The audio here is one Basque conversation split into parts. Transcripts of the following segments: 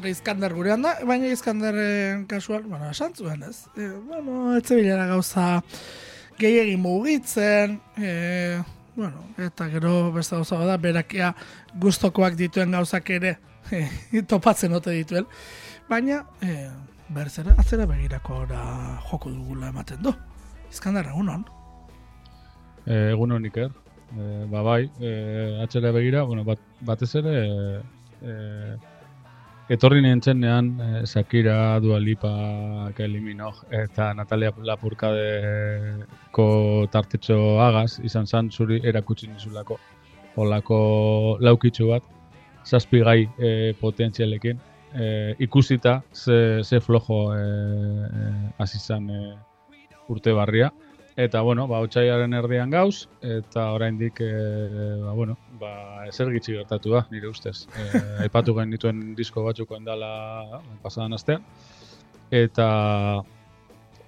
ere izkander gurean da, baina izkanderren kasuan, bueno, esan zuen ez. E, bueno, etze bilera gauza gehiagin mugitzen, e, bueno, eta gero beste gauza bada, berakia gustokoak dituen gauzak ere e, topatzen ote dituen. Baina, e, berriz ere, atzera begirako ora joko dugula ematen du. Izkander, egunon. E, egunon iker. E, ba bai, e, atxera begira, bueno, bat, batez ere, e, e, etorri nintzen nean, e, Shakira, Dua Lipa, Kelly Minogue, eta Natalia Laporkadeko tartetxo agaz, izan zan zuri erakutsi nizulako, olako laukitzu bat, zazpi gai e, potentzialekin, e, ikusita ze, ze flojo e, e, azizan e, urte barria, Eta, bueno, ba, otxaiaren erdian gauz, eta oraindik e, ba, bueno, ba, ezer gitxi gertatu da, nire ustez. E, aipatu gain dituen disko batzuk endala pasadan astean. Eta,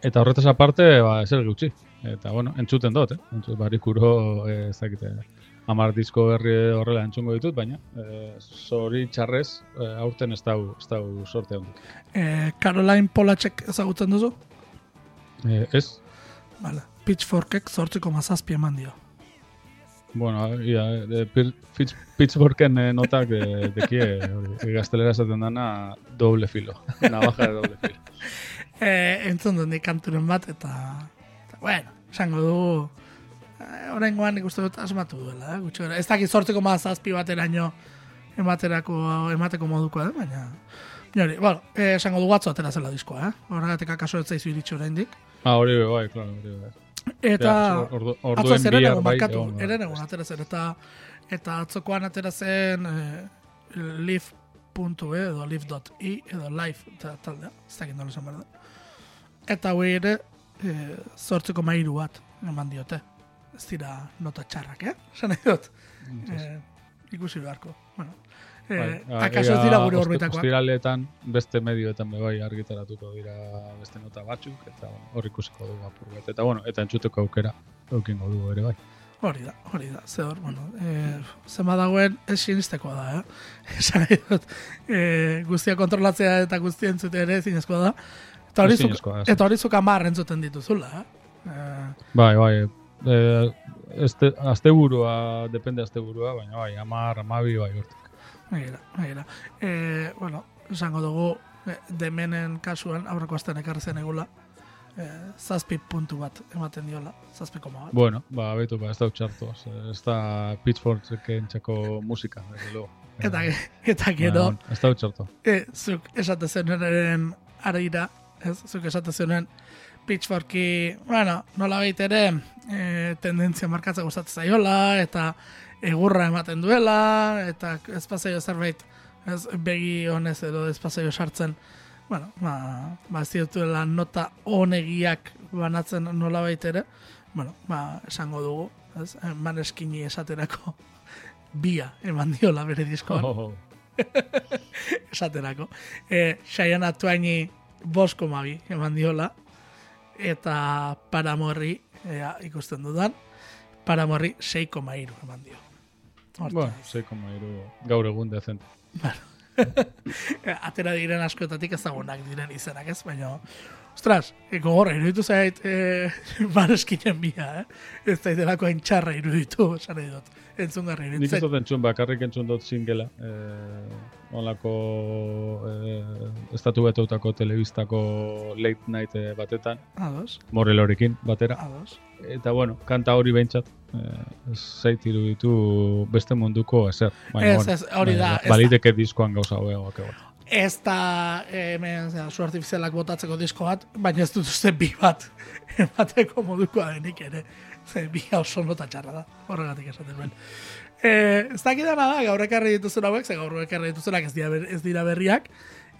eta horretaz aparte, ba, ezer gutxi. Eta, bueno, entzuten dut, eh? Entzut, barikuro, e, ez dakite, amar disko berri horrela entzungo ditut, baina e, zori txarrez, e, aurten ez dau, ez dau sorte hondik. E, Caroline Polacek ezagutzen duzu? E, ez? Vale. Pitchforkek zortziko mazazpi eman dio. Bueno, ia, de, pitch, Pitchforken eh, notak de, de kie, e, gaztelera esaten dana doble filo, navaja de doble filo. eh, entzun dut kanturen bat, eta, eta bueno, esango du, eh, orain goan ikustu dut asmatu duela, eh, gutxo, ez dakit zortziko mazazpi bat eraino ematerako, emateko moduko, eh, baina, Jori, bueno, eh, esango du atzo atera zela diskoa, eh? Horregatik akaso ez zaizu iritsi oraindik. Ah, hori bai, claro, hori bai. Eta ordu, atzo zer bihar bai, markatu, bai. eren egun atera zen, eta, eta atzokoan atera zen eh, live.e edo live.i edo live eta taldea, ez dakit nola esan behar da. Eta hori ere, eh, zortzeko mairu bat eman diote. Ez dira nota txarrak, eh? Esan nahi dut. Eh, ikusi beharko. Bueno, eh, Bai, akaso ez ea, dira gure orbitakoak. Ostiraletan beste medioetan bai argitaratuko dira beste nota batzuk eta hor ikusiko dugu apur bat. Eta bueno, eta entzuteko aukera eukingo dugu ere bai. Hori da, hori da, ze hor, bueno, e, zema dagoen ez sinistekoa da, eh? Esan nahi dut, e, guztia kontrolatzea eta guztia entzute ere zinezkoa da. Eta hori zuk, ez. eta hori zuk amar entzuten dituzula, eh? E, Bai, bai. Eh, este, asteburua, depende asteburua, baina bai, amar, amabi, bai, hortik. Begira, begira. E, bueno, esango dugu, e, demenen kasuan, aurreko astean ekarri zen egula, e, zazpi puntu bat ematen diola, zazpi koma bat. Bueno, ba, betu, ba, ez da utxartu, ez da pitchforken txako musika, desde luego. Eta, Eh, eta gero, baina, Ez da utxartu. e, zuk esate zenuen arira, ez, zuk esate zenuen pitchforki, bueno, nola ere, e, tendentzia markatza gustatzen zaiola, eta egurra ematen duela, eta ez pasaio zerbait, ez begi honez edo ez pasaio sartzen, bueno, ba, ba ez dituela nota onegiak banatzen nola ere, bueno, ba, esango dugu, ez, maneskini esaterako bia eman diola bere diskoan Oh, esaterako. E, Xaiana Tuaini bosko mabi eman diola, eta Paramorri, ea, ikusten dudan, Paramorri 6,3 eman dio. Bueno, 6,3 gaur egun dezent. atera diren askoetatik ezagunak diren izenak ez, baina Ostras, e, gogorra iruditu zait e, bareskinen bia, eh? Ez da delako entxarra iruditu, esan dut. Entzungarri Nik ez dut entzun, bakarrik entzun dut singela. Eh, onlako eh, estatu beteutako telebistako late night eh, batetan, Ados, Morelorekin batera. ados. Eta bueno, kanta hori behintzat, eh, zait iruditu beste munduko ezer. Baina, Ez, ez, hori da. Baliteke diskoan gauza hobeagoak egon. Ez da hemen zera, su artifizialak botatzeko disko bat, baina ez dut uste bi bat emateko modukoa denik ere. Ze bi oso nota txarra da, horregatik esaten nuen. Eh, ez dakidana da, gaur ekarri dituzun hauek, ze gaur ekarri dituzunak ez dira, ez dira berriak,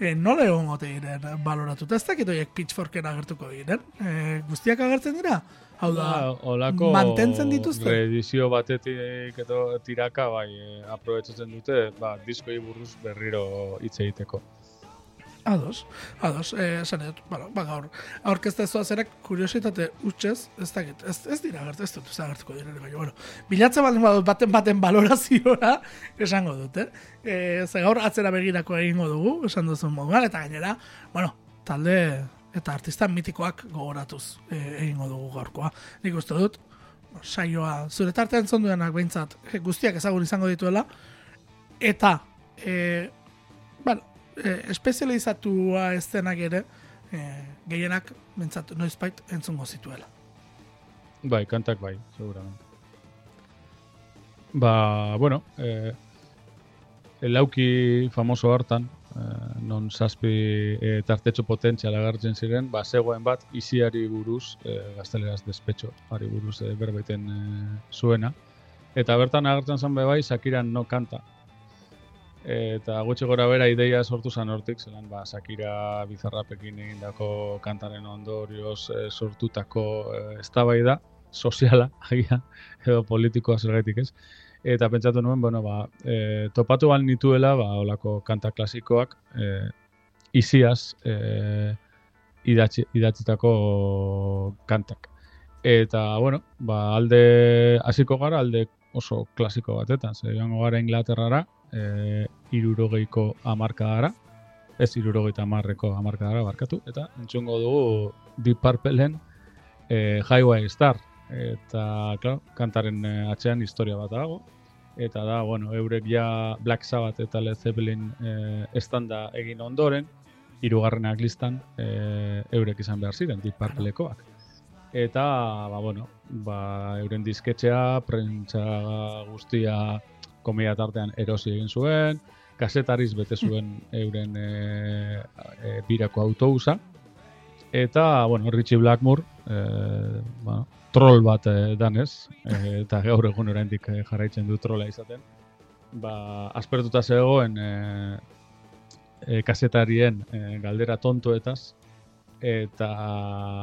eh, nola egon gote diren baloratuta, ez dakit horiek pitchforken agertuko diren. Eh, guztiak agertzen dira? Hau da, Ba, olako mantentzen dituzte? Reedizio batetik edo tiraka bai aprobetsatzen dute, ba, diskoi buruz berriro hitz egiteko. Ados, ados, eh, esan dut, bueno, ba, gaur, aurkezte ez zerek kuriositate utxez, ez dakit, ez, ez dira gertu, ez dut, ez da gertuko dira, baina, bueno, bilatzen baldin badut baten baten baloraziora, esango dut, eh? E, ze gaur atzera begirako egingo dugu, esan duzun moduan, eta gainera, bueno, talde eta artista mitikoak gogoratuz e, egingo dugu gaurkoa. Nik uste dut, saioa, zure tartean zonduenak behintzat, guztiak ezagun izango dituela, eta, e, bueno, e, espezializatua ez denak ere, e, gehienak, bentsat, noizbait entzungo zituela. Bai, kantak bai, seguramente. Ba, bueno, eh, lauki famoso hartan, eh, non zazpi eh, tartetxo potentzial agertzen ziren, ba, zegoen bat, iziari buruz, eh, gazteleraz despetxo, ari buruz eh, berbaiten eh, zuena. Eta bertan agertzen zen bai, Sakiran no kanta, eta gutxi gora bera ideia sortu zen hortik, zelan ba, Sakira bizarrapekin egindako kantaren ondorioz e, sortutako e, eztabaida soziala, agia, edo politikoa zergaitik ez. Eta pentsatu nuen, bueno, ba, e, topatu bal nituela, ba, olako kanta klasikoak, e, iziaz e, idatzi, idatzitako kantak. Eta, bueno, ba, alde hasiko gara, alde oso klasiko batetan, ze joango gara Inglaterrara, irurogeiko amarkadara, ez irurogeita amarreko amarkadara barkatu, eta entzungo dugu Deep Purpleen e, Highway Star, eta, klar, kantaren e, atzean historia bat dago, eta da, bueno, eurek ja Black Sabbath eta Led Zeppelin e, estanda egin ondoren, hirugarrenak listan e, eurek izan behar ziren, Deep Purplekoak. Eta, ba, bueno, ba, euren disketxea, prentsa guztia komedia tartean erosi egin zuen, kasetariz bete zuen euren e, e, birako autobusa, eta, bueno, Richie Blackmore, e, bueno, troll bat e, danez, e, eta gaur egun oraindik jarraitzen du trolla izaten, ba, aspertuta zegoen e, e, kasetarien e, galdera tontoetaz, eta,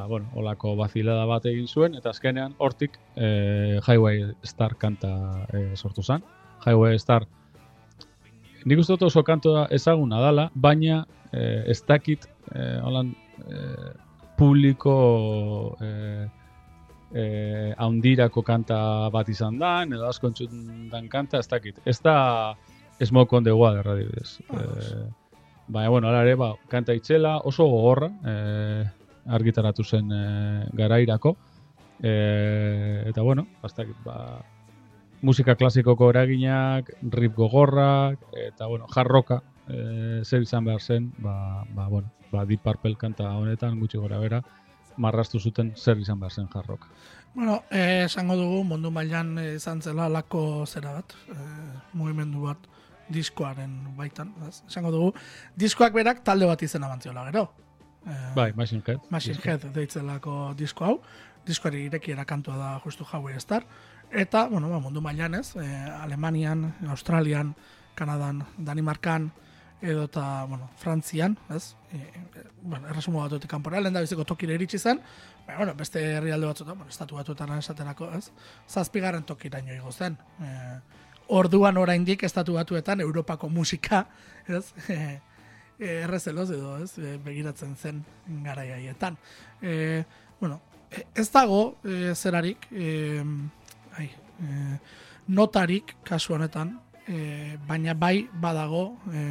bueno, olako bazilada bat egin zuen, eta azkenean hortik e, Highway Star kanta e, sortu zen. Highway Star. Nik uste dut oso kantoa ezaguna dala, baina eh, ez dakit eh, holan, eh, publiko eh, eh, haundirako kanta bat izan da, edo asko dan kanta, ez dakit. Ez da Smoke on the Water, adibidez. Eh, baina, bueno, ala ere, ba, kanta itxela, oso gogorra, eh, argitaratu zen eh, garairako. Eh, eta, bueno, ez dakit, ba, musika klasikoko eraginak, rip gogorrak, eta, bueno, jarroka, e, zer izan behar zen, ba, ba, bueno, ba, Deep Purple kanta honetan, gutxi gora bera, marrastu zuten zer izan behar zen jarroka. Bueno, eh, esango dugu, mundu mailan eh, izan zela lako zera bat, eh, mugimendu bat, diskoaren baitan, esango dugu, diskoak berak talde bat izena bantziola gero. Eh, bai, Machine Head. Machine Head deitzelako disko hau, diskoari irekiera kantua da justu Highway Star, Eta, bueno, ba, mundu mailan ez, e, Alemanian, Australian, Kanadan, Danimarkan, edo eta, bueno, Frantzian, ez? E, e, bueno, erresumo bat dute kanpora, lehen da biziko tokire iritsi zen, ba, bueno, beste herrialde batzutan, bueno, estatu batuetan esaterako, ez? Zazpigarren tokira ino zen. E, orduan oraindik estatu batuetan Europako musika, ez? E, e, errezeloz edo, ez? E, begiratzen zen garaiaietan. E, bueno, ez dago e, zerarik, e, e, notarik kasu honetan, e, baina bai badago, e,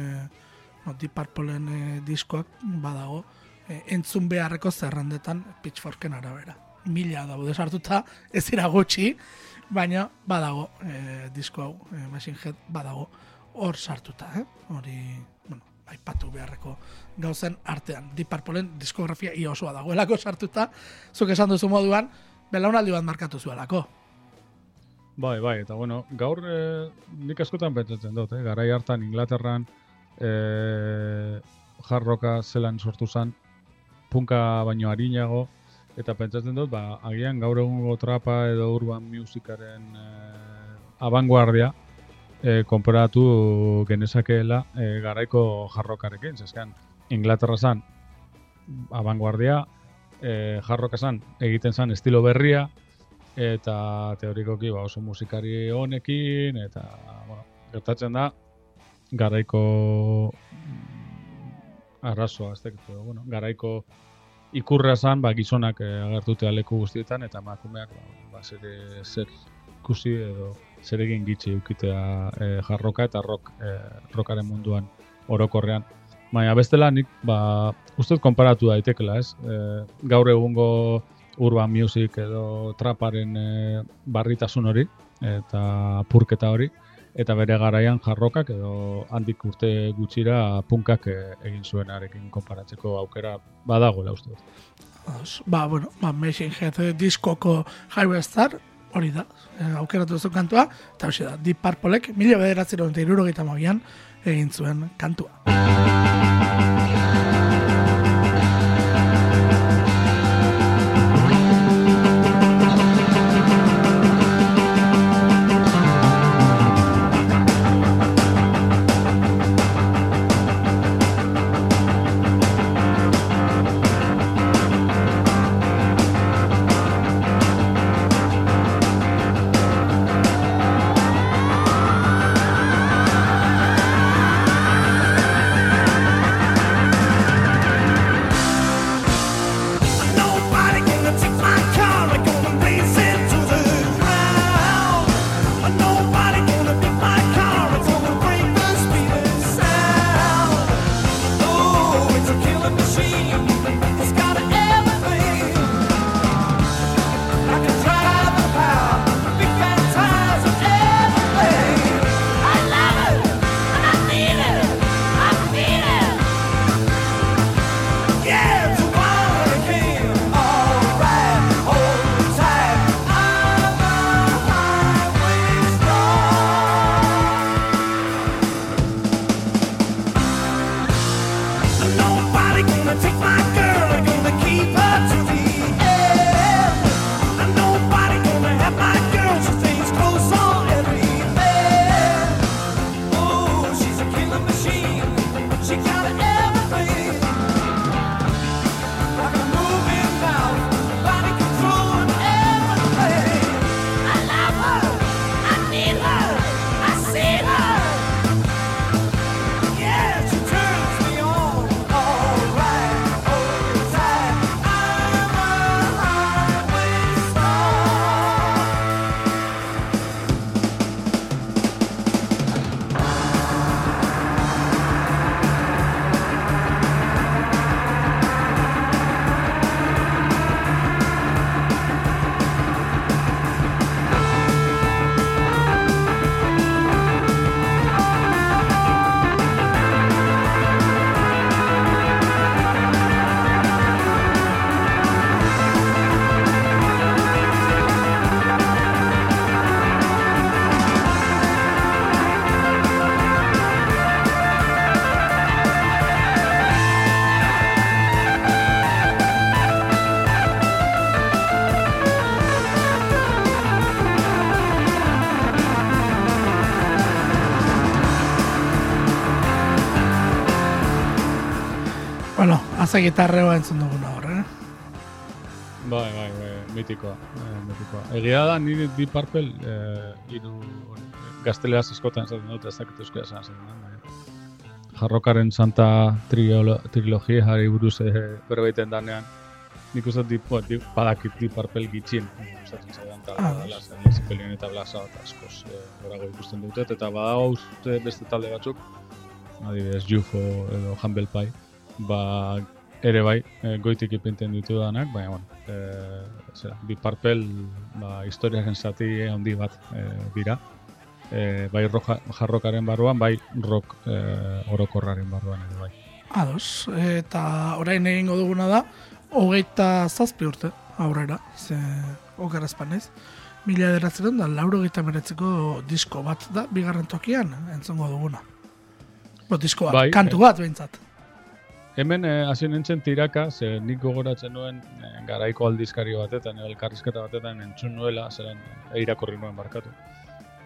no, Deep Purpleen e, diskoak badago, e, entzun beharreko zerrendetan pitchforken arabera. Mila dago desartuta, ez dira gutxi, baina badago e, disko hau, e, Machine Head badago hor sartuta, eh? hori bueno, aipatu beharreko gauzen artean. Deep Purpleen diskografia ia osoa dagoelako sartuta, zuk esan duzu moduan, belaunaldi bat markatu zuelako. Bai, bai, eta bueno, gaur e, nik askotan pentsatzen dut, eh? garai hartan Inglaterran e, jarroka zelan sortu zen, punka baino harinago, eta pentsatzen dut, ba, agian gaur egungo trapa edo urban musikaren e, abanguardia e, konparatu genezakeela e, garaiko jarrokarekin, zeskan, Inglaterra zan abanguardia, e, jarroka zan egiten zan estilo berria, eta teorikoki ba, oso musikari honekin eta bueno, gertatzen da garaiko arrazoa, ez dakit, bueno, garaiko ikurra zan, ba, gizonak e, agertutea leku guztietan, eta emakumeak, ba, ba, zer, ikusi edo zer egin ukitea e, jarroka eta rock, e, rockaren munduan orokorrean. Baina bestela nik, ba, ustez konparatu daitekela, ez? E, gaur egungo urban music edo traparen e, barritasun hori, eta purketa hori, eta bere garaian jarrokak edo handik urte gutxira punkak e, egin zuenarekin konparatzeko aukera badagoela uste dut. Ba, bueno, ba, Machine Head diskoko Highway Star, hori da, e, aukeratu zuen kantua, eta hori da, Deep Purpleek, mila bederatzero eta irurogeita egin zuen kantua. Asa gitarreo entzun duguna hor, eh? Bai, bai, bai, mitikoa, eh, mitikoa. Egia da, nire Deep Purple, eh, iru, gazteleaz eskotan zaten dut, ez dakit euskera zaten bai. Jarrokaren Santa trilogia jarri buruz eh, berbeiten danean, nik uste dip, dip, badakit Deep Purple gitxin, usatzen zaten da, ah, eta blasa, eta askoz, eh, ikusten dut, eta badago uste beste talde batzuk, adibidez, UFO edo Humble Pie, ba, ere bai, e, goitik ipinten ditu danak, baina, bueno, e, zera, bi parpel, ba, historiaren zati handi bat e, dira. E, bai roja, jarrokaren barruan, bai rock e, orokorraren barruan ere bai. Ados, eta orain egingo duguna da, hogeita zazpi urte aurrera, ze okerazpan ez. Mila ederatzen da, lauro gita meretzeko disko bat da, bigarren tokian, entzongo duguna. Bo, disko bat, bai, kantu bat behintzat. Hemen eh, hasi nintzen tiraka, ze nik gogoratzen nuen eh, garaiko aldizkari batetan, elkarrizketa batetan entzun nuela, zelan e, irakurri nuen barkatu.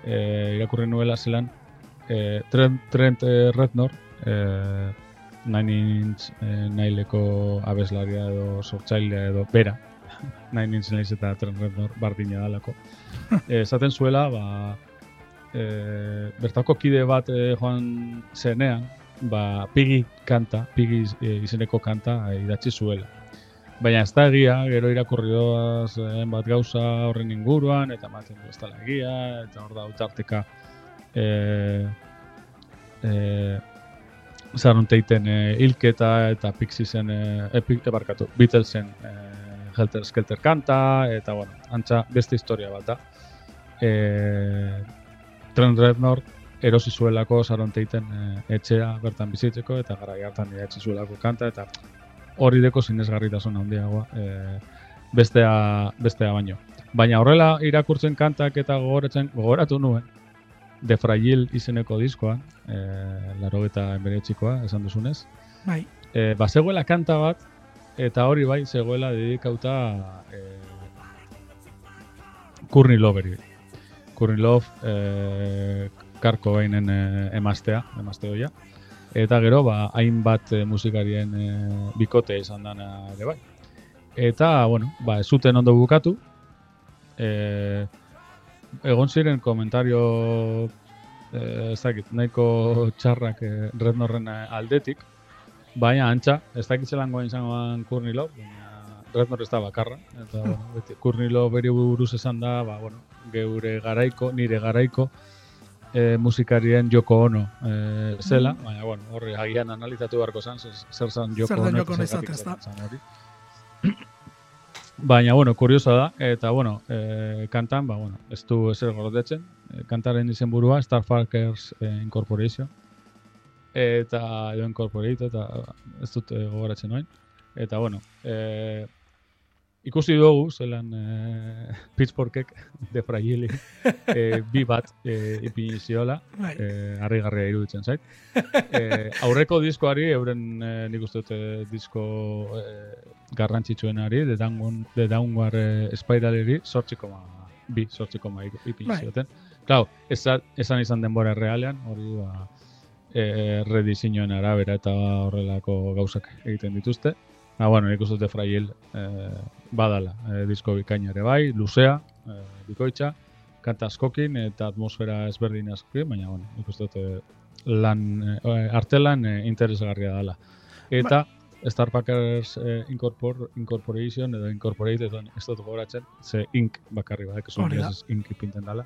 E, irakurri nuela zelan e, Trent, Trent e, Rednor, e, Nine Inch e, naileko abeslaria edo sortzailea edo bera, Nine Inch nahiz eta Trent Rednor bardina dalako. Esaten zuela, ba, e, bertako kide bat e, joan zenean, ba, pigi kanta, pigi eh, izeneko kanta eh, idatzi zuela. Baina ez da egia, gero irakurri doaz eh, bat gauza horren inguruan, eta ematen du ez dela egia, eta hor da utarteka eh, eh, zarunteiten eh, hilketa eta Pixiesen, eh, epi, ebarkatu, Beatlesen eh, Helter Skelter kanta, eta bueno, antza beste historia bat da. Eh, Trent Reznor erosi zuelako saronteiten eh, etxea bertan bizitzeko, eta gara hartan idatzi zuelako kanta, eta hori deko sinesgarritasun handiagoa eh, bestea, bestea baino. Baina horrela irakurtzen kantak eta gogoratzen gogoratu nuen, De Fragil izeneko diskoa, eh, laro eta emberetxikoa, esan duzunez. Bai, E, ba, zegoela kanta bat, eta hori bai, zegoela dedikauta e, Courtney Loveri. Courtney Love, e, karko bainen e, emaztea, emazte hoia. Eta gero, ba, hainbat e, musikarien e, bikote izan dana ere bai. Eta, bueno, ba, ez zuten ondo bukatu. E, egon ziren komentario eh, ez dakit, nahiko txarrak eh, Rednorren aldetik, baina antxa, ez dakit zelangoa izangoan Courtney Love, baina Rednor ez da bakarra, eta bueno, beti, Love beri buruz esan da, ba, bueno, geure garaiko, nire garaiko, eh, musikarien Joko Ono eh, zela, baina bueno, horri agian analizatu beharko zan, zer, zan Joko Zer den Ono, eta Ono. Baina, bueno, kuriosa da, eta, bueno, eh, kantan, ba, bueno, ez du ezer gordetzen, eh, kantaren izenburua Starfuckers eh, Incorporation, eta, edo Incorporate, eta ez dut eh, gogoratzen noin, eta, bueno, eh, ikusi dugu, zelan eh, Pitchforkek de Fragili eh, bi bat eh, ipini ziola, bai. eh, harrigarria iruditzen zait. eh, aurreko diskoari, euren eh, nik uste dut eh, disko eh, garrantzitsuenari, The Downward, The Downward eh, Spiraleri, sortxikoma bi, sortxikoma ipini Bai. zioten. Klau, esan, esan izan denbora realean, hori ba, eh, redizinoen arabera eta horrelako gauzak egiten dituzte. Ah, bueno, nik uste dute frail eh, badala, eh, disko bikaina ere bai, luzea, eh, bikoitza, kanta askokin eta atmosfera ezberdin askokin, baina, bueno, nik uste dute lan, eh, artelan eh, interesgarria dela. Eta Starpackers eh, Incorpor, Incorporation edo Incorporated edo ez dut gogoratzen, ze ink bakarri badak, esu Hori da. ink ipinten dela.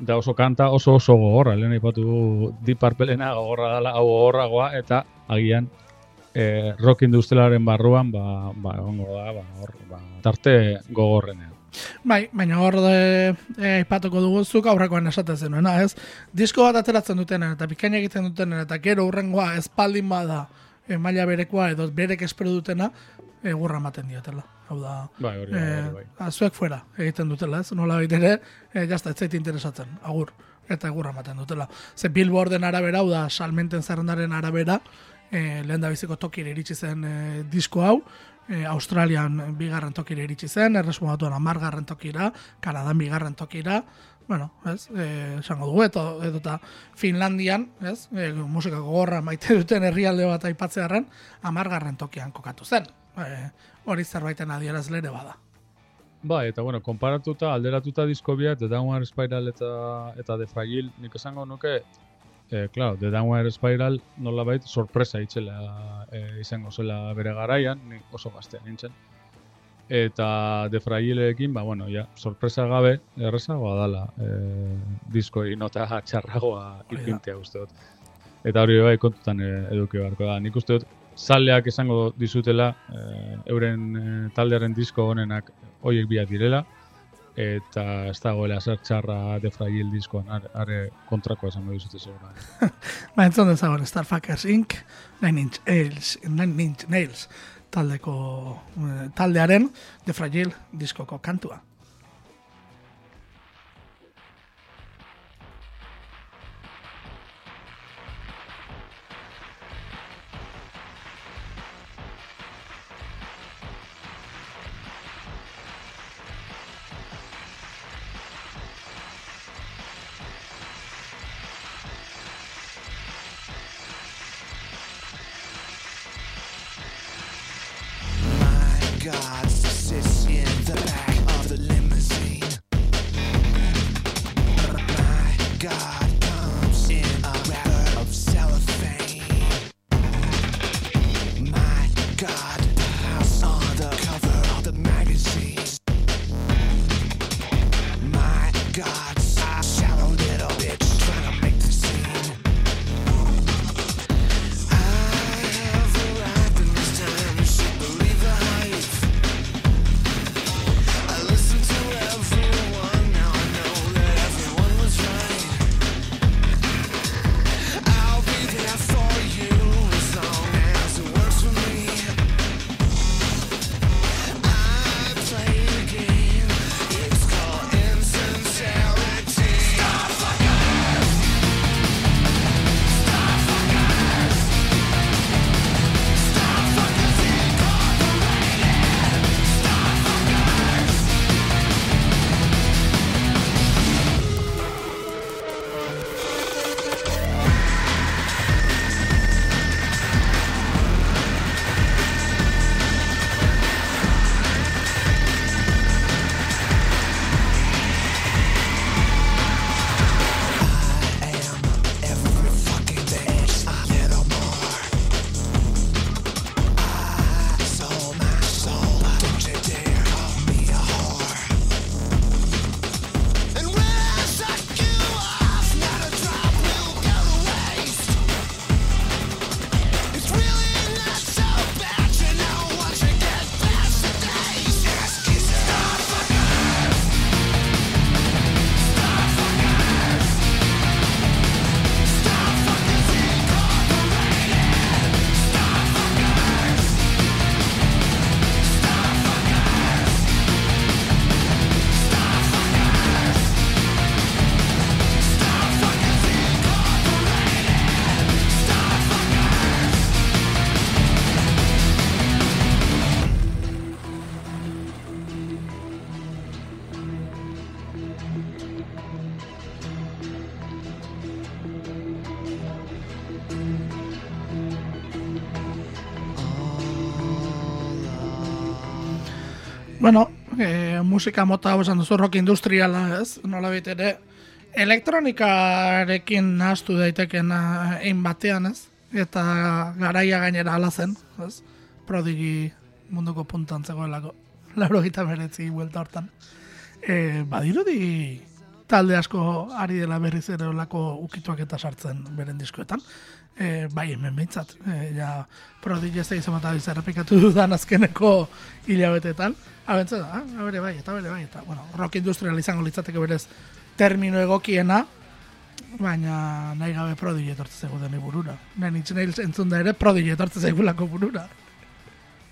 Da oso kanta oso oso gogorra, lehen aipatu du Deep Purpleena gogorra dela, hau gogorragoa, eta agian eh, rock industrialaren barruan, ba, ba, egongo da, ba, hor, ba, tarte gogorrenean. Bai, baina hor de, e, aipatuko dugu zuk aurrekoan esaten zenuena, ez? Disko bat ateratzen dutenen eta bikaina egiten dutenen eta gero urrengoa espaldin bada e, maila berekoa edo berek espero dutena egurra ematen diotela. Hau da, Bai, hori e, hori bai. a, zuek fuera egiten dutela, ez? Nola ere, e, jazta, ez zait interesatzen, agur, eta egurra ematen dutela. Ze Billboarden arabera, hau da, salmenten zerrendaren arabera, e, lehen da biziko tokire iritsi zen e, disko hau, e, Australian bigarren tokira iritsi zen, erresuma batuan amargarren tokira, Kanadan bigarren tokira, bueno, ez, e, esango dugu, edo, edo eta Finlandian, ez, e, musika gogorra maite duten herrialde bat aipatzearen, amargarren tokian kokatu zen. E, hori zerbaiten adierazle ere bada. Bai, eta bueno, konparatuta, alderatuta disko biak, The Downward Spiral eta, eta The Fragile, nik esango nuke, eh, claro, The Downward Spiral nolabait sorpresa itzela eh, izango zela bere garaian, nik oso gaztea nintzen. Eta The Fragileekin, ba, bueno, ja, sorpresa gabe, errezagoa dala, eh, diskoi nota txarragoa ipintea uste dut. Eta hori bai kontutan eduki beharko da. Nik uste dut, zaleak esango dizutela, eh, euren eh, taldearen disko honenak hoiek biak direla, eta ez dagoela zer txarra de fragil diskoan, are, are kontrakoa esango dizute segura. Ba, entzun dezagon Starfuckers Inc. Nine Inch Nails, Nine Inch Nails taldeko eh, taldearen The Fragile diskoko kantua. Musika mota hau esan duzu rock industriala, ez? Nola ere, elektronikarekin nahastu daiteken egin batean, ez? Eta garaia gainera ala zen, ez? Prodigi munduko puntan zegoelako. Lauro gita meretzi buelta hortan. E, badirudi talde asko ari dela berriz ere olako ukituak eta sartzen beren diskoetan. E, bai, hemen behintzat. E, ja, Prodigy ez da izan bat errepikatu dudan azkeneko hilabetetan. Abentze da, ah, bere bai, eta bere bai. Eta, bueno, rock industrial izango litzateke berez termino egokiena, baina nahi gabe Prodigy etortze zego deni burura. Nahi nintzen nahi entzun da ere Prodigy etortze zegulako burura.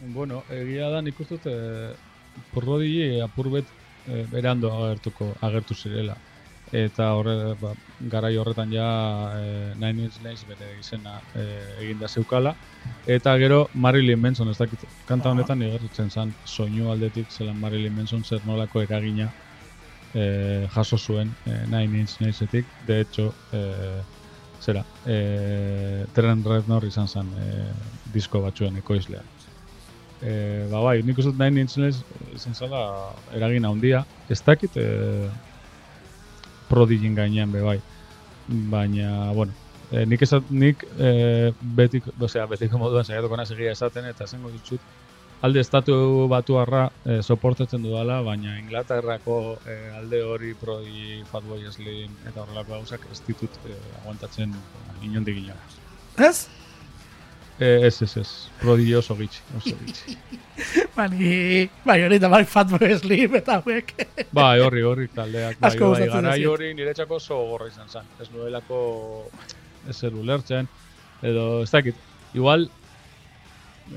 Bueno, egia da nik ustut eh, Prodigy apurbet eh, berando agertuko agertu zirela eta horre, ba, garai horretan ja e, Nine Inch Nails bere izena e, eginda zeukala. Eta gero Marilyn Manson ez dakit kanta honetan igertzen zen soinu aldetik zelan Marilyn Manson zer nolako eragina e, jaso zuen e, Nine Inch Nailsetik de hecho e, zera e, Trent Reznor izan zen e, disko batzuen ekoizlea e, ba bai, nik uste Nine Inch Nails izan zela eragina handia. Ez dakit e, prodigin gainean be bai. Baina, bueno, e, nik esat, nik e, betik, osea, betiko moduan saiatuko naz egia esaten eta zengo ditut alde estatu batuarra e, soportatzen dudala, baina Inglaterrako e, alde hori prodi Fatboy Slim eta horrelako gauzak ez ditut e, aguantatzen inondik inoa. Ez? Eh, ez, ez, ez. Prodi oso gitxi, oso gitxi. Bani, bai hori da bai Fatboy Slim eta hauek. bai, horri, horri taldeak. Bai, Asko bai, garai zaizkit. hori niretzako oso gorra izan zen. Ez nuelako ez ulertzen. Edo, ez dakit, igual,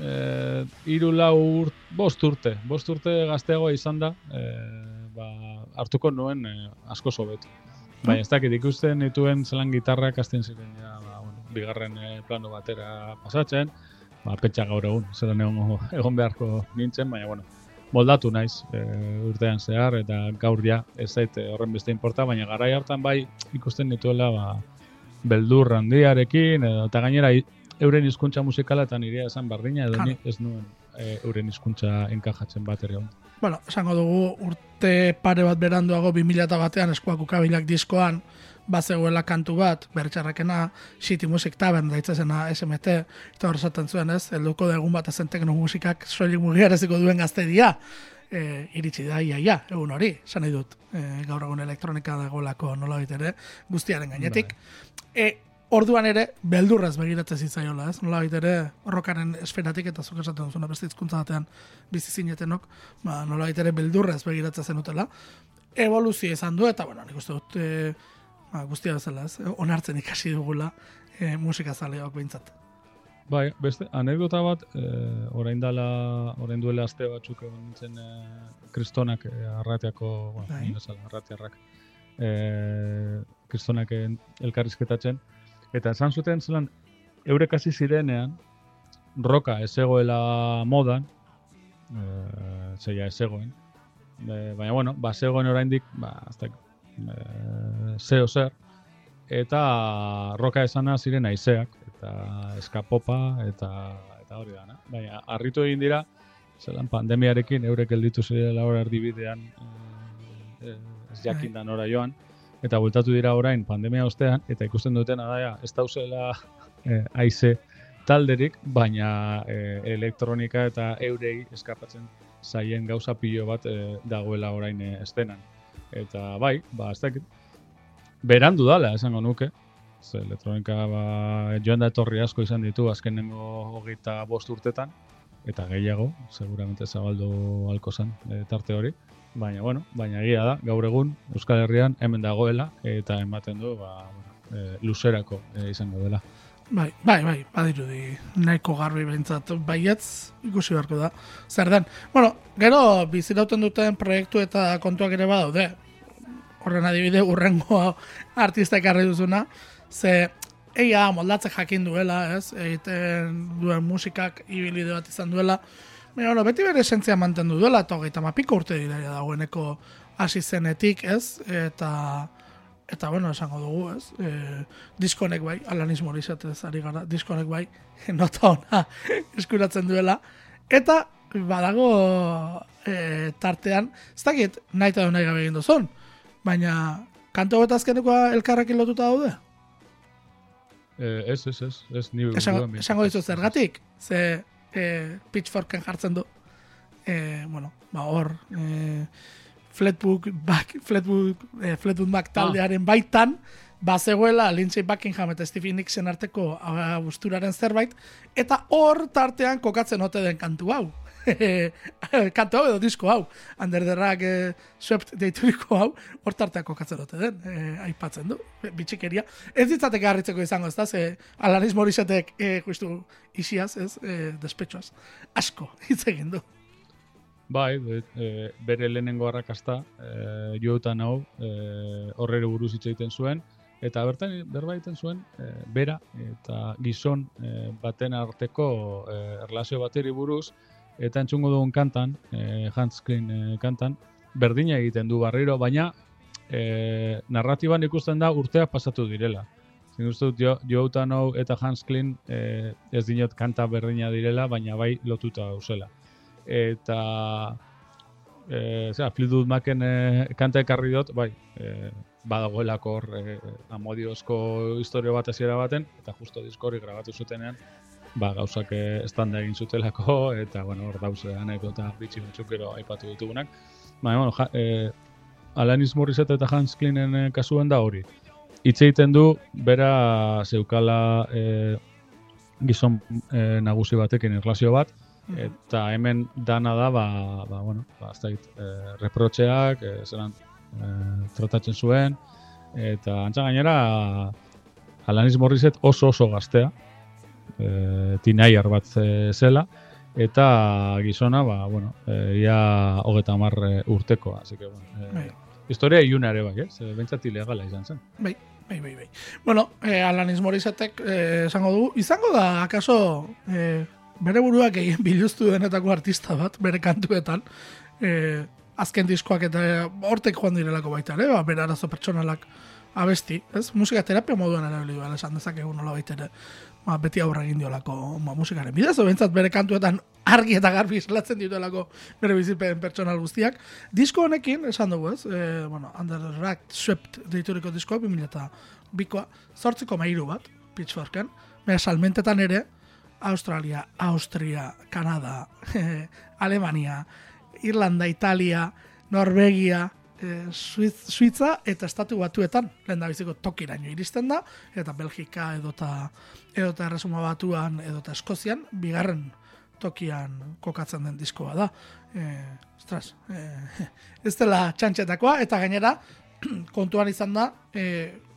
eh, iru lau urt, bost urte, bost urte gazteagoa izan da, eh, ba, hartuko nuen eh, asko sobetu. Baina ez dakit, ikusten dituen zelan gitarrak hasten ziren ja, bigarren eh, plano batera pasatzen, ba, petxa gaur egun, zelan egon, egon beharko nintzen, baina bueno, moldatu naiz e, urtean zehar eta gaur ja ez zait eh, horren beste inporta, baina garai hartan bai ikusten dituela ba, beldur handiarekin eta gainera euren hizkuntza musikala eta nirea esan bardina edo nik ez nuen e, euren hizkuntza enkajatzen bat ere. Bueno, esango dugu urte pare bat beranduago 2000 batean eskuak ukabilak diskoan bazegoela kantu bat, bertxarrakena, City Music Tavern daitzezena SMT, eta hor esaten zuen ez, helduko egun bat ezen tekno musikak soilik mugiaraziko duen gaztedia, e, iritsi da, ia, ia, egun hori, esan nahi dut, e, gaur egun elektronika dagoelako nola ere, guztiaren gainetik. E, orduan ere, beldurraz begiratzen zitzaiola, ez? Nola ere, rokaren esferatik eta zuk esaten duzuna beste hizkuntza batean bizi zinetenok, ba, nola ere beldurraz begiratzen zenutela. Evoluzio izan du, eta, bueno, nik uste dut, e, ba, guztia bezala, ez? Onartzen ikasi dugula e, musika zaleok behintzat. Bai, beste anekdota bat, e, orain dala, orain duela aste batzuk egon nintzen e, kristonak e, arratiako, bueno, Bai. bezala, arratiarrak, e, kristonak en- elkarrizketatzen, eta esan zuten zelan, eurek hasi zirenean, roka ez zegoela modan, e, zeia ez zegoen, e, baina bueno, ba zegoen oraindik, ba, azta, e, zeo zer, eta roka esana ziren haizeak eta eskapopa eta eta hori dana. Baina harritu egin dira zelan pandemiarekin eurek gelditu zirela hor erdibidean e, e, ez jakin da nora joan eta bueltatu dira orain pandemia ostean eta ikusten dutena da ja, ez dauzela e, haize talderik, baina e, elektronika eta eurei eskapatzen zaien gauza pilo bat e, dagoela orain e, estenan. Eta bai, ba, ez dakit, berandu dala esango nuke. Ze elektronika ba, joan da etorri asko izan ditu azkenengo hogeita bost urtetan, eta gehiago, seguramente zabaldu halko zen e, tarte hori. Baina, bueno, baina egia da, gaur egun Euskal Herrian hemen dagoela, eta ematen du, ba, e, luzerako e, izango dela. Bai, bai, bai, badirudi nahiko garbi behintzat baietz ikusi beharko da. Zer den. Bueno, gero bizirauten duten proiektu eta kontuak ere badaude. Horren adibide urrengo artista ekarri duzuna, ze eia moldatze jakin duela, ez? Egiten duen musikak ibilide bat izan duela. Baina, bueno, beti bere esentzia mantendu duela, eta hogeita mapiko urte dira dagoeneko hasi zenetik, ez? Eta, eta bueno, esango dugu, ez? E, diskonek bai, Alanis Morissette ez ari gara, diskonek bai, nota ona eskuratzen duela. Eta badago e, tartean, ez dakit nahi eta nahi gabe egin duzun, baina kanto eta azkenekoa elkarrekin lotuta daude? Eh, ez, ez, ez, ez, ni Esango, esango dizu zergatik, ze e, pitchforken jartzen du, e, bueno, ba hor, e, Flatbook back, Flatbook, e, Flatbook back taldearen baitan, bazegoela Lindsey Buckingham eta Stevie Nicks arteko abusturaren zerbait, eta hor tartean kokatzen ote den kantu hau. kantu hau edo disko hau. Under the Rug eh, Swept deituriko hau, hor tartean kokatzen ote den, eh, aipatzen du, bitxikeria. Ez ditzateke harritzeko izango, ez da, ze Alanis Morissetek eh, justu isiaz, ez, eh, despetxoaz, asko hitz egin du. Bai, e, bere lehenengo arrakasta, e, joetan hau, e, horrere buruz hitz egiten zuen, eta bertan berba egiten zuen, e, bera eta gizon e, baten arteko e, erlazio bateri buruz, eta entzungo dugun kantan, e, Hans Klein e, kantan, berdina egiten du barriro, baina e, narratiban ikusten da urteak pasatu direla. Zin uste dut, jo, Joe hau eta Hans Klein e, ez dinot kanta berdina direla, baina bai lotuta gauzela eta e, zera, Fleetwood Macen e, kanta ekarri dut, bai, e, badagoelako hor e, amodiozko historio bat hasiera baten, eta justo disko hori grabatu zutenean, ba, gauzak e, estanda egin zutelako, eta, bueno, hor dauze anekdota bitxi batzuk gero aipatu ditugunak. Baina, bueno, ja, e, Alanis Morissette eta Hans Kleinen e, kasuen da hori. Hitz egiten du, bera zeukala e, gizon e, nagusi batekin erlazio bat, Eta hemen dana da, ba, ba bueno, ba, ez dakit, eh, reprotxeak, eh, zelan eh, tratatzen zuen, eta antza gainera, Alanis Morissette oso oso gaztea, eh, tinaiar bat zela, eta gizona, ba, bueno, ia hogeta eh, urtekoa, así que, bueno, Bai. eh, historia iluna ere bai, ez? Eh, Bentsat ilegala izan zen. Bai, bai, bai, bai. Bueno, eh, Alanis Morissetek eh, esango du, izango da, akaso, eh, bere buruak egin biluztu denetako artista bat, bere kantuetan, eh, azken diskoak eta hortek joan direlako baita ere, ba, bere arazo pertsonalak abesti, ez? Musika terapia moduan erabili duela esan dezakegu nola baita ere, ba, beti aurra egin diolako ba, musikaren bidez, o bentsat bere kantuetan argi eta garbi islatzen dituelako bere bizipen pertsonal guztiak. Disko honekin, esan dugu ez, e, bueno, Under the Rug Swept deituriko diskoa, 2000 eta bikoa, zortziko mairu bat, Pitchforken, baina salmentetan ere, Australia, Austria, Kanada, Alemania, Irlanda, Italia, Norvegia, e, Suiz, Suiza eta estatu batuetan lehen da biziko tokiraino iristen da, eta Belgika edota, edota erresuma batuan edota Eskozian, bigarren tokian kokatzen den diskoa da. E, ostras, e, ez dela txantxetakoa, eta gainera, kontuan izan da, e,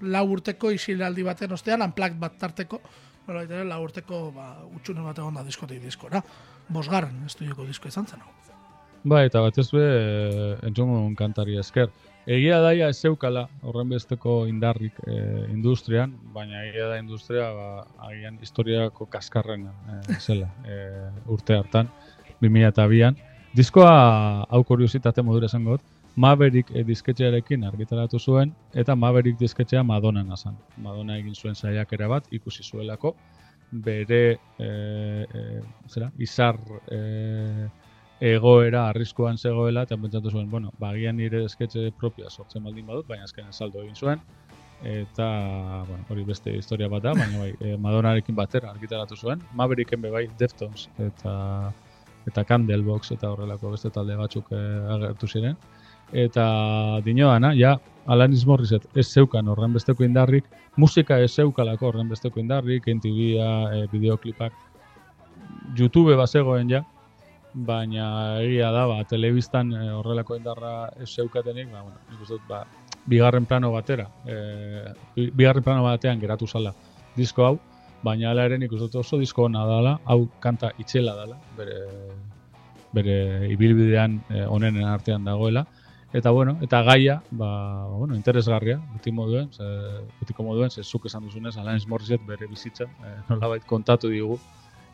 lau urteko isilaldi baten ostean, unplugged bat tarteko, Bueno, ere, urteko ba, utxune bat egon da diskotik diskora. Bosgarren estudioko disko izan zen hau. Ba, eta batez be, e, entzungo duen kantari esker. Egia daia ez zeukala horren besteko indarrik e, industrian, baina egia da industria ba, agian historiako kaskarrena e, zela e, urte hartan, 2002an. Diskoa hau kuriositate modura esango dut, Maverick e, disketxearekin argitaratu zuen, eta Maverick disketxea Madonna nazan. Madonna egin zuen saiakera bat, ikusi zuelako, bere e, e, zera, izar e, egoera arriskuan zegoela, eta pentsatu zuen, bueno, bagian nire esketxe propia sortzen baldin badut, baina azken saldo egin zuen, eta, bueno, hori beste historia bat da, baina bai, e, Madonnarekin batera argitaratu zuen, Mavericken bai Deftones eta eta Candlebox eta horrelako beste talde batzuk e, agertu ziren. Eta dinoana, ja, Alanis Morissette ez zeukan horren besteko indarrik, musika ez zeukalako horren besteko indarrik, MTV-a, e, bideoklipak, YouTube bazegoen ja, baina egia da, ba, telebistan e, horrelako indarra ez zeukatenik, ba, bueno, nik uste ba, bigarren plano batera, e, bi- bigarren plano batean geratu zala disko hau, baina hala ere nik uste oso disko ona dala, hau kanta itxela dala, bere, bere ibilbidean e, onenen artean dagoela, eta bueno, eta gaia, ba, bueno, interesgarria, beti moduen, ze, betiko moduen, ze zuk esan duzunez, Alanis Morissette bere bizitza, e, nolabait kontatu digu,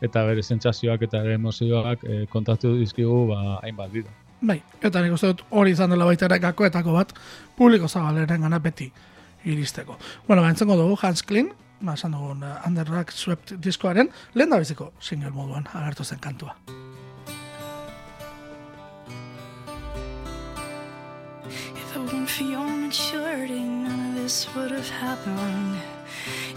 eta bere sentsazioak eta bere emozioak e, kontatu dizkigu ba, hainbat bida. Bai, eta nik uste dut hori izan dela baita ere gakoetako bat publiko zabaleren gana beti iristeko. Bueno, ba, entzengo dugu Hans Klein, ba, esan dugun uh, Under Rock Swept diskoaren, lehen da biziko single moduan agertu zen kantua. Maturity, none of this would have happened.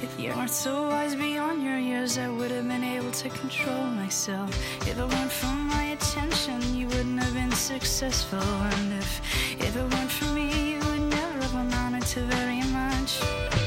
If you weren't so wise beyond your years, I would have been able to control myself. If it weren't for my attention, you wouldn't have been successful. And if, if it weren't for me, you would never have amounted to very much.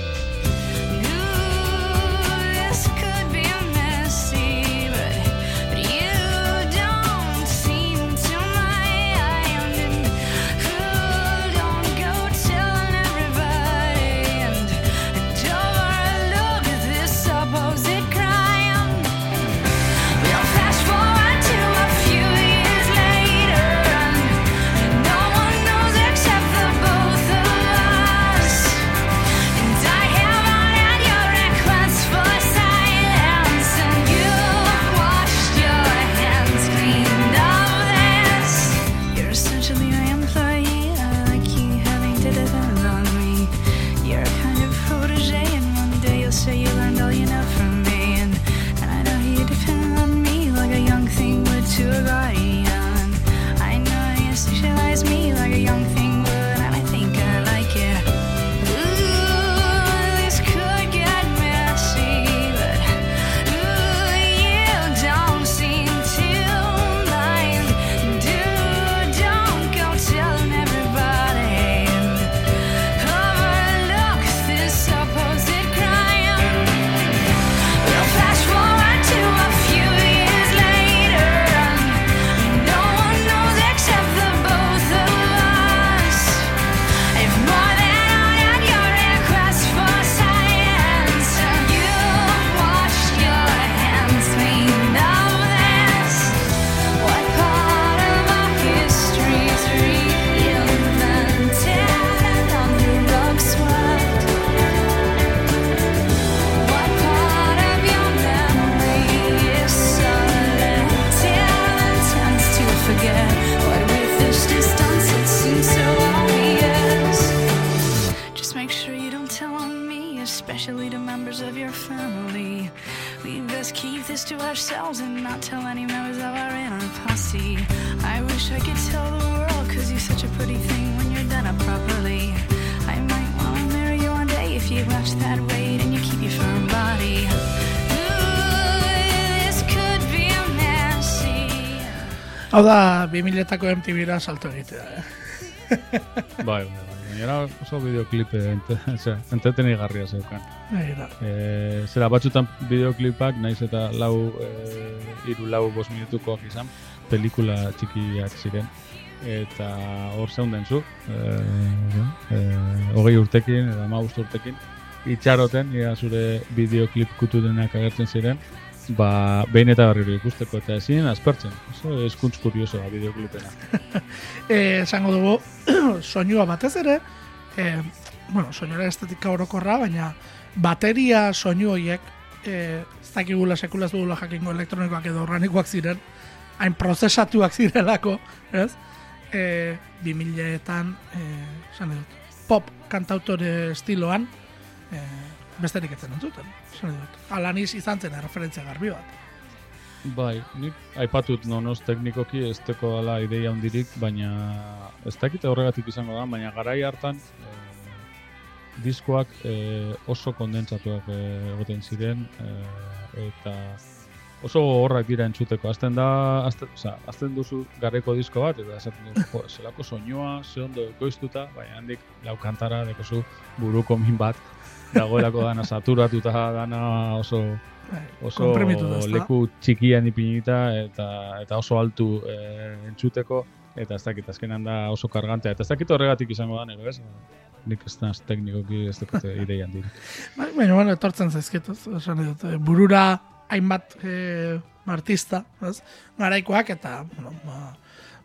Hau da, 2000-etako MTV-ra salto egitea, eh? Bai, bai, bai. Gainera oso bideoklipe entretenigarria zeukan. E, zera batzutan bideoklipak, naiz eta lau, e, iru lau bost minutukoak izan, pelikula txikiak ziren. Eta hor zeunden zu, e, e, hogei urtekin, edo amaust urtekin, itxaroten, ia zure bideoklip kutu denak agertzen ziren, ba, behin eta berriro ikusteko eta ezin aspertzen. Oso eskuntz kuriosoa bideoklipena. Eh, esango dugu, soinua batez ere, eh, bueno, soinura estetika orokorra, baina bateria soinu horiek, eh, ez dakigula sekulaz dugula jakingo elektronikoak edo organikoak ziren, hain prozesatuak zirelako, ez? Eh, 2000-etan, eh, esan dut, pop kantautore estiloan, eh, besterik etzen entzuten. Alanis izan zen referentzia garbi bat. Bai, nik aipatut nonoz teknikoki ez teko dela ideia hundirik, baina ez dakit horregatik izango da, baina garai hartan eh, diskoak eh, oso kondentsatuak eh, egoten ziren eh, eta oso horrak dira entzuteko. Azten da, azten, oza, azten duzu gareko disko bat, eta esaten duzu, jo, zelako soinua, ze ondo ekoiztuta, baina handik lau kantara dekozu buruko min bat, dagoelako dana saturatuta, dana oso Bai, oso leku txikian ipinita eta eta oso altu e, entzuteko eta ez dakit azkenan da oso kargantea eta ez dakit horregatik izango da nero, ez? Nik ez naz teknikoki ez dakit ideia handirik. Bai, Baina, bueno, etortzen zaizkit, ez, esan dut, eh, burura hainbat eh, artista, ez, garaikoak, eta, bueno, ba,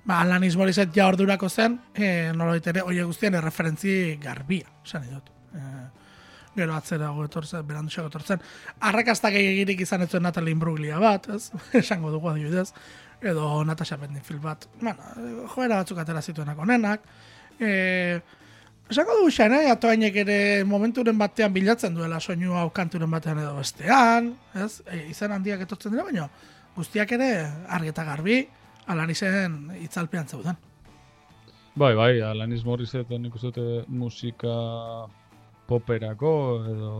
ba Alanis Morissette ja ordurako zen, eh, nolabait ere, oie guztien erreferentzi garbia, esan dut. Eh, gero atzera etortzen, beranduxak etortzen. Arrakastak egirik izan ez zuen Natalie Imbruglia bat, ez, esango dugu adibidez, edo Natasha Bedingfield bat, bueno, eh, joera batzuk atera zituenak onenak, eh, Esango dugu Shania Twainek ere momenturen batean bilatzen duela soinu hau kanturen batean edo bestean, ez? E, izen handiak etortzen dira, baina guztiak ere argi eta garbi alan izen itzalpean zeuden. Bai, bai, Alanis Morissette nik uste dute musika poperako edo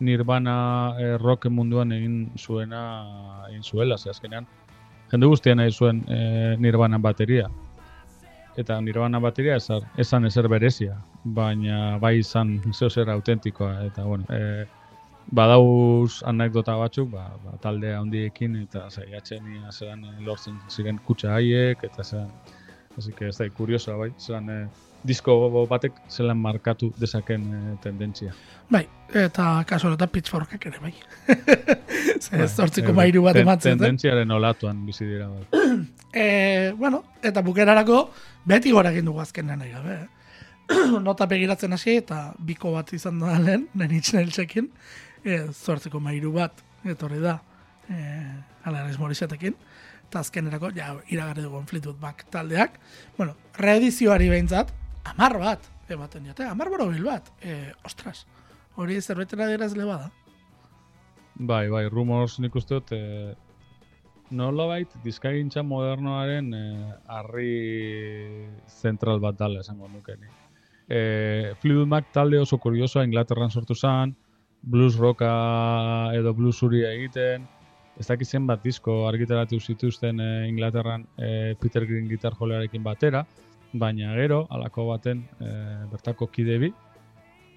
Nirvana eh, rock munduan egin zuena egin zuela, ze azkenean jende guztia nahi zuen eh, Nirvana bateria. Eta Nirvana bateria esan, esan ezer berezia, baina bai izan zeo zer autentikoa eta bueno, eh, badauz anekdota batzuk, ba, ba, talde handiekin eta saiatzen ia zelan eh, lortzen ziren kutsa haiek eta zelan Así que ez da, kuriosoa bai, zelan eh, disko batek zelan markatu dezaken eh, tendentzia. Bai, eta kasu honetan pitchforkek ere bai. Ze Bai, zortziko mairu bat ematzen zen. Tendentziaren olatuan bizi dira bai. E, bueno, eta bukerarako beti gora egin dugu azkenean nahi gabe. eh. Nota begiratzen hasi eta biko bat izan da lehen, nenitz neltzekin, e, zortziko mairu bat, etorri da, e, Alanis Morissetekin, eta azkenerako, ja, iragarri dugu Fleetwood Mac taldeak. Bueno, reedizioari behintzat, amar bat, ematen diote, amar borobil bat. E, ostras, hori zerbetera adierazle bada. Bai, bai, rumors nik uste dut, eh, nolabait dizkaigintza modernoaren eh, harri zentral bat dala esango nuke ni. Eh, Fleetwood Mac talde oso kuriosoa Inglaterran sortu zen, blues rocka edo blues egiten, ez dakit zenbat disko argitaratu zituzten eh, Inglaterran eh, Peter Green gitar jolearekin batera, baina gero, alako baten eh, bertako kide bi,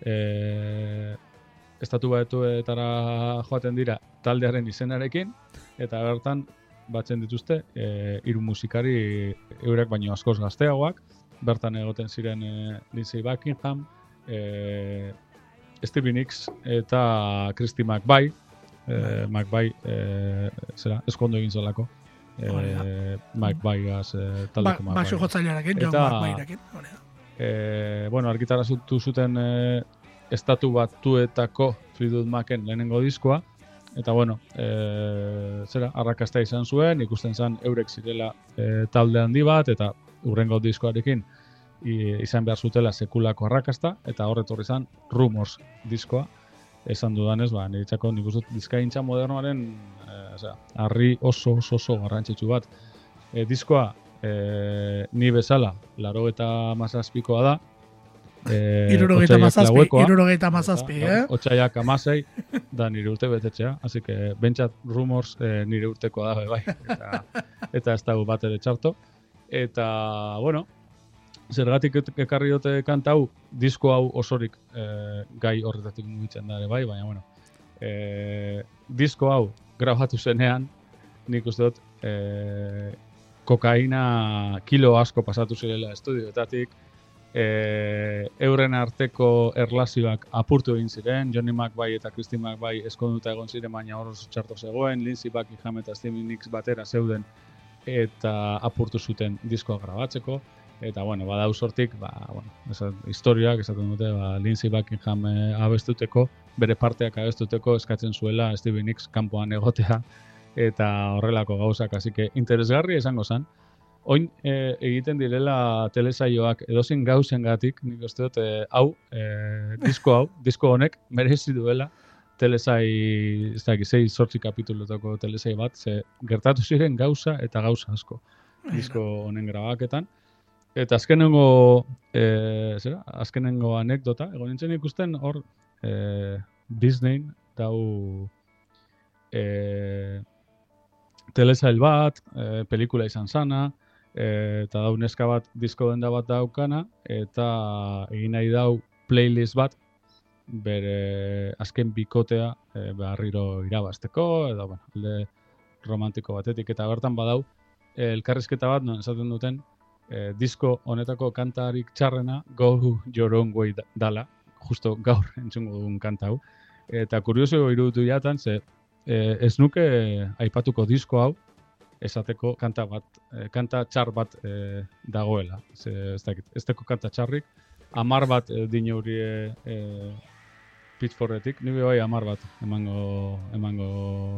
eh, estatu batuetara joaten dira taldearen izenarekin, eta bertan batzen dituzte e, hiru musikari eurek baino askoz gazteagoak, bertan egoten ziren e, Lindsey Buckingham, e, Stevie Nicks eta Christy McVie, e, McVie e, zera, eskondo egin zelako. Hori E, McVie-gaz e, Ba, taldeko basu McVie. jotzailearekin, John Eta- McVierekin. hori da. e, bueno, argitara zuten e, estatu batuetako Fleetwood Macen lehenengo diskoa, eta bueno, e, zera, arrakasta izan zuen, ikusten zen eurek zirela e, talde handi bat, eta urrengo diskoarekin i, izan behar zutela sekulako arrakasta, eta horretorri zen Rumors diskoa, esan dudanez, ba, niretzako nik uste dizkaintza modernoaren e, harri oso oso oso garrantzitsu bat. E, diskoa, e, ni bezala, laro eta mazazpikoa da, e, Irurogeita mazazpi, irurogeita mazazpi, eh? Otsaiak amasei, da nire urte betetzea, así que bentsat rumors e, nire urtekoa da, be bai, eta, eta ez dago bat ere txarto. Eta, bueno, zergatik ekarri dute kanta hau, disko hau osorik e, gai horretatik mugitzen da bai, baina, bueno, e, disko hau grabatu zenean, nik uste dut, e, kokaina kilo asko pasatu zirela estudioetatik, e, euren arteko erlazioak apurtu egin ziren, Johnny McVie eta Christine McVie eskonduta egon ziren, baina hor txarto zegoen, Lindsey Buckingham eta Stevie Nicks batera zeuden, eta apurtu zuten diskoa grabatzeko, eta bueno, badau sortik, ba, bueno, esan, historiak esaten dute, ba, Lindsey Buckingham e, abestuteko, bere parteak abestuteko eskatzen zuela Stevie Nicks kanpoan egotea, eta horrelako gauzak, así que interesgarri esango zen. Oin e, egiten direla telesaioak edozein gauzengatik, nik uste dut, e, hau, e, disko hau, disko honek merezi duela telesai, ez dakit, sei sortzi kapitulotako telesai bat, ze gertatu ziren gauza eta gauza asko disko honen grabaketan. Eta azkenengo, e, zera, azkenengo anekdota, egon nintzen ikusten hor e, Disney dau e, telesail bat, e, pelikula izan sana, e, eta dau neska bat disko denda bat daukana, eta egin nahi dau playlist bat, bere azken bikotea e, berriro irabazteko, edo, bueno, romantiko batetik, eta bertan badau, elkarrizketa bat, non esaten duten, e, disko honetako kantarik txarrena Go Your Own Way da- dala, justo gaur entzungo dugun kanta hau. Eta kurioso iruditu jatan, ze e, ez nuke aipatuko disko hau, esateko kanta bat, e, kanta txar bat e, dagoela. Ze, ez dakit, ez teko kanta txarrik, amar bat e, dino hori e, e, pitforretik, nire bai amar bat emango, emango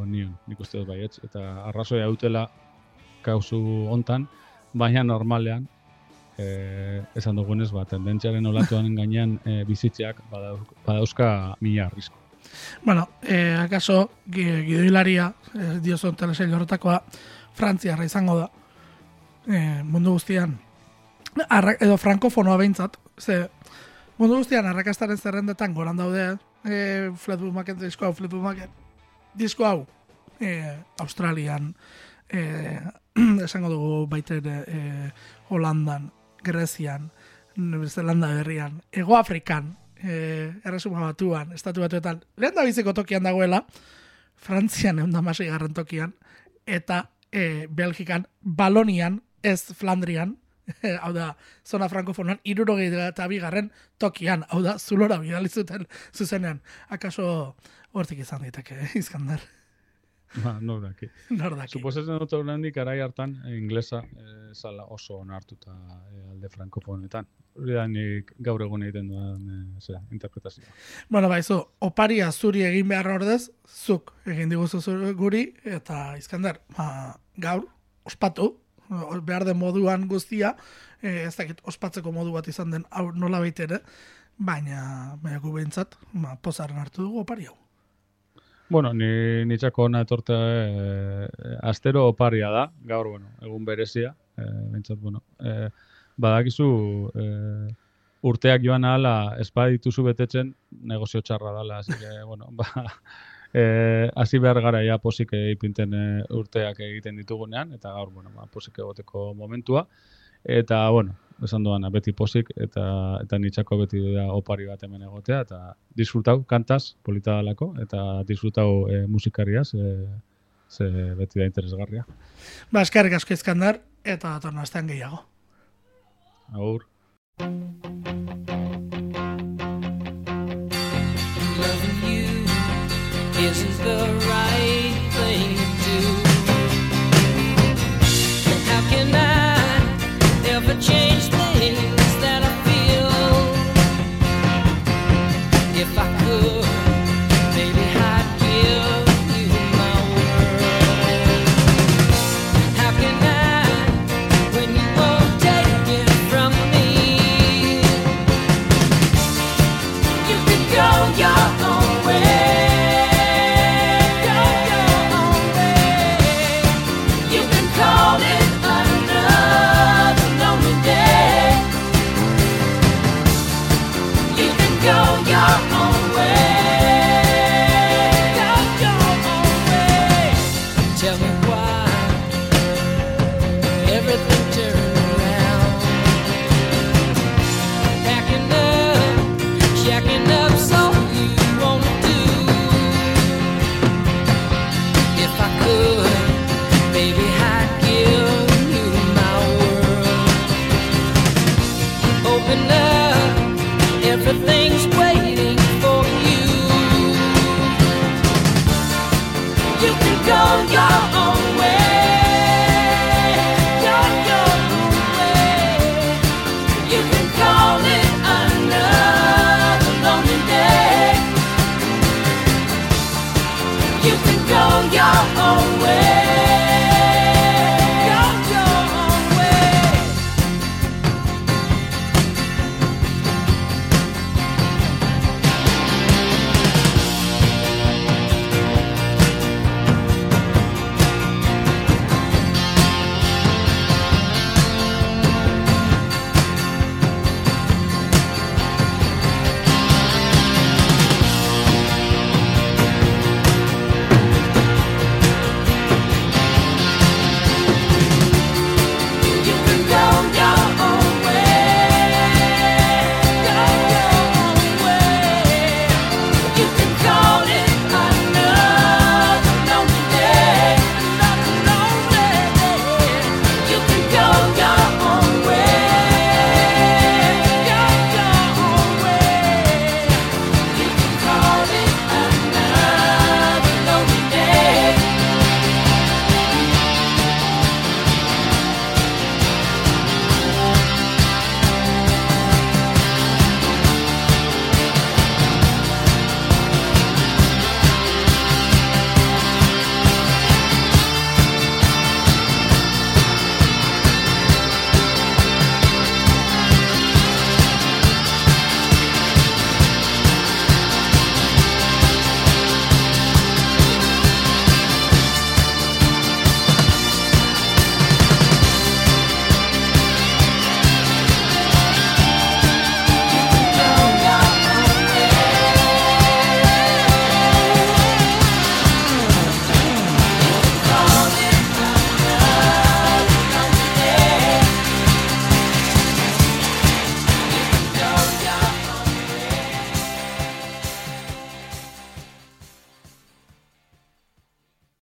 nion, nik uste dut baietz, eta arrazoia dutela kauzu hontan, baina normalean, eh, esan dugunez, ba, tendentziaren olatuan gainean eh, bizitzeak badauz, badauzka mila arrisko. Bueno, eh, akaso gi- gidoilaria, eh, diozon telesail horretakoa, Frantziarra izango da. Eh, mundu guztian arra, edo frankofonoa behintzat, ze mundu guztian arrakastaren zerrendetan goran daude, e, Fleetwood Mac disko hau, Fleetwood Mac disko hau, e, Australian, e, esango dugu baita ere e, Holandan, Grezian, Zelanda berrian, Ego Afrikan, e, erresuma batuan, estatu batuetan, lehen da biziko tokian dagoela, Frantzian egun da garren tokian, eta e, Belgikan, Balonian, ez Flandrian, hau da, zona frankofonan, irurogei eta bigarren tokian, hau da, zulora bidali zuten zuzenean. Akaso hortik izan daiteke, eh, Iskandar. Ba, no daki. Nor daki. Suposatzen dut oraindik garai hartan eh, inglesa eh, zala oso onartuta eh, alde frankofonetan. Hori da nik gaur egun egiten duan eh, zera, interpretazioa. Bueno, baizu, oparia zuri egin behar ordez, zuk egin diguzu guri, eta Iskandar, ba, gaur, ospatu, behar den moduan guztia, eh, ez dakit ospatzeko modu bat izan den hau nola ere, baina, baina gu behintzat, ba, pozaren hartu dugu opari hau. Bueno, ni nitzako ona etorte eh, astero oparia da, gaur, bueno, egun berezia, eh, bentsat, bueno, eh, badakizu eh, urteak joan ahala espa dituzu betetzen negozio txarra dala, así que, bueno, ba, eh, hasi behar gara ja posik ipinten eh, urteak egiten ditugunean, eta gaur, bueno, ba, posik egoteko momentua, eta, bueno, esan doana, beti posik, eta, eta nitzako beti da opari bat hemen egotea, eta disfrutau kantaz, polita dalako, eta disfrutau eh, musikariaz, eh, ze beti da interesgarria. Ba, eskerrik asko Iskandar, eta datorren astean gehiago. Agur. Loving you isn't the